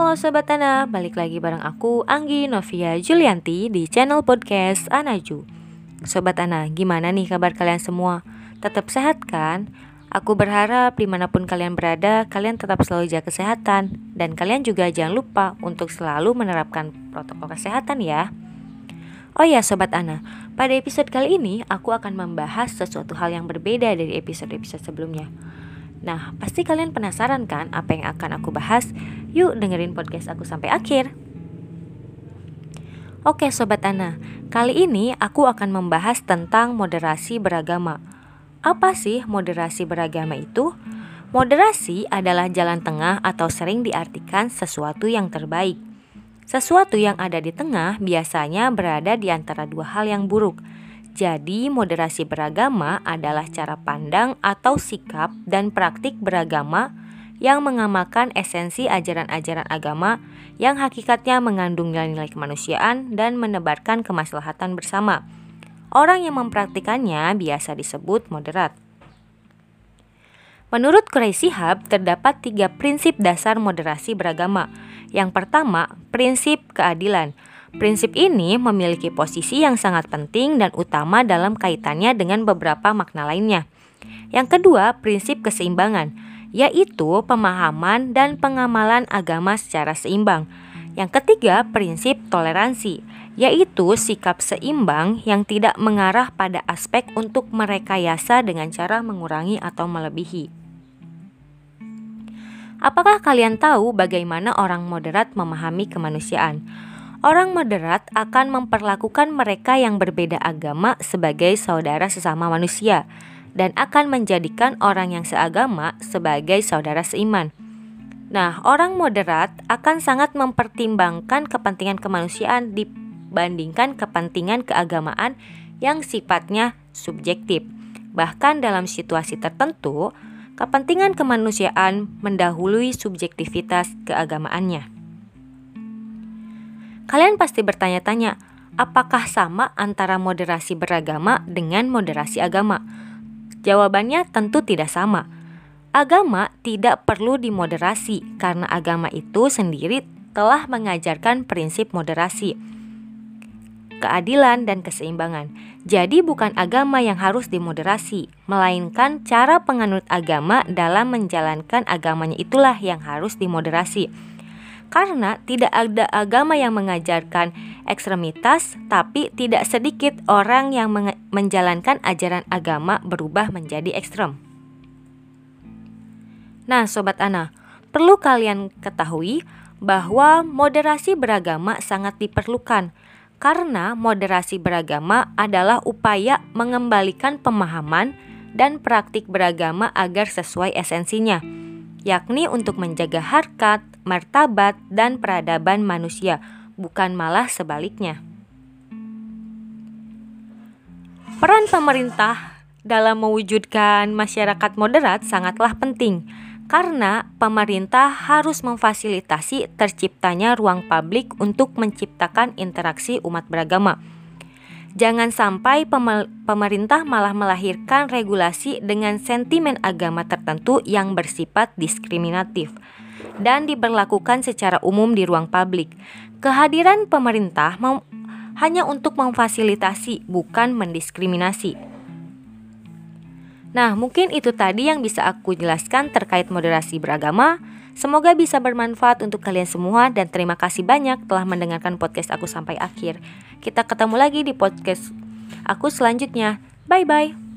Halo Sobat Ana, balik lagi bareng aku Anggi Novia Julianti di channel podcast Anaju Sobat Ana, gimana nih kabar kalian semua? Tetap sehat kan? Aku berharap di mana pun kalian berada, kalian tetap selalu jaga kesehatan Dan kalian juga jangan lupa untuk selalu menerapkan protokol kesehatan ya Oh ya Sobat Ana, pada episode kali ini aku akan membahas sesuatu hal yang berbeda dari episode-episode sebelumnya Nah, pasti kalian penasaran kan apa yang akan aku bahas? Yuk dengerin podcast aku sampai akhir. Oke Sobat Ana, kali ini aku akan membahas tentang moderasi beragama. Apa sih moderasi beragama itu? Moderasi adalah jalan tengah atau sering diartikan sesuatu yang terbaik. Sesuatu yang ada di tengah biasanya berada di antara dua hal yang buruk, jadi, moderasi beragama adalah cara pandang atau sikap dan praktik beragama yang mengamalkan esensi ajaran-ajaran agama yang hakikatnya mengandung nilai-nilai kemanusiaan dan menebarkan kemaslahatan bersama. Orang yang mempraktikannya biasa disebut moderat. Menurut Quraisy Shihab, terdapat tiga prinsip dasar moderasi beragama. Yang pertama, prinsip keadilan – Prinsip ini memiliki posisi yang sangat penting dan utama dalam kaitannya dengan beberapa makna lainnya. Yang kedua, prinsip keseimbangan, yaitu pemahaman dan pengamalan agama secara seimbang. Yang ketiga, prinsip toleransi, yaitu sikap seimbang yang tidak mengarah pada aspek untuk merekayasa dengan cara mengurangi atau melebihi. Apakah kalian tahu bagaimana orang moderat memahami kemanusiaan? Orang moderat akan memperlakukan mereka yang berbeda agama sebagai saudara sesama manusia dan akan menjadikan orang yang seagama sebagai saudara seiman. Nah, orang moderat akan sangat mempertimbangkan kepentingan kemanusiaan dibandingkan kepentingan keagamaan yang sifatnya subjektif. Bahkan dalam situasi tertentu, kepentingan kemanusiaan mendahului subjektivitas keagamaannya. Kalian pasti bertanya-tanya, apakah sama antara moderasi beragama dengan moderasi agama? Jawabannya tentu tidak sama. Agama tidak perlu dimoderasi karena agama itu sendiri telah mengajarkan prinsip moderasi, keadilan, dan keseimbangan. Jadi, bukan agama yang harus dimoderasi, melainkan cara penganut agama dalam menjalankan agamanya itulah yang harus dimoderasi karena tidak ada agama yang mengajarkan ekstremitas, tapi tidak sedikit orang yang menjalankan ajaran agama berubah menjadi ekstrem. Nah, sobat Ana, perlu kalian ketahui bahwa moderasi beragama sangat diperlukan karena moderasi beragama adalah upaya mengembalikan pemahaman dan praktik beragama agar sesuai esensinya, yakni untuk menjaga harkat, martabat, dan peradaban manusia, bukan malah sebaliknya. Peran pemerintah dalam mewujudkan masyarakat moderat sangatlah penting karena pemerintah harus memfasilitasi terciptanya ruang publik untuk menciptakan interaksi umat beragama. Jangan sampai pemerintah malah melahirkan regulasi dengan sentimen agama tertentu yang bersifat diskriminatif dan diberlakukan secara umum di ruang publik. Kehadiran pemerintah hanya untuk memfasilitasi, bukan mendiskriminasi. Nah, mungkin itu tadi yang bisa aku jelaskan terkait moderasi beragama. Semoga bisa bermanfaat untuk kalian semua dan terima kasih banyak telah mendengarkan podcast aku sampai akhir. Kita ketemu lagi di podcast aku selanjutnya. Bye bye.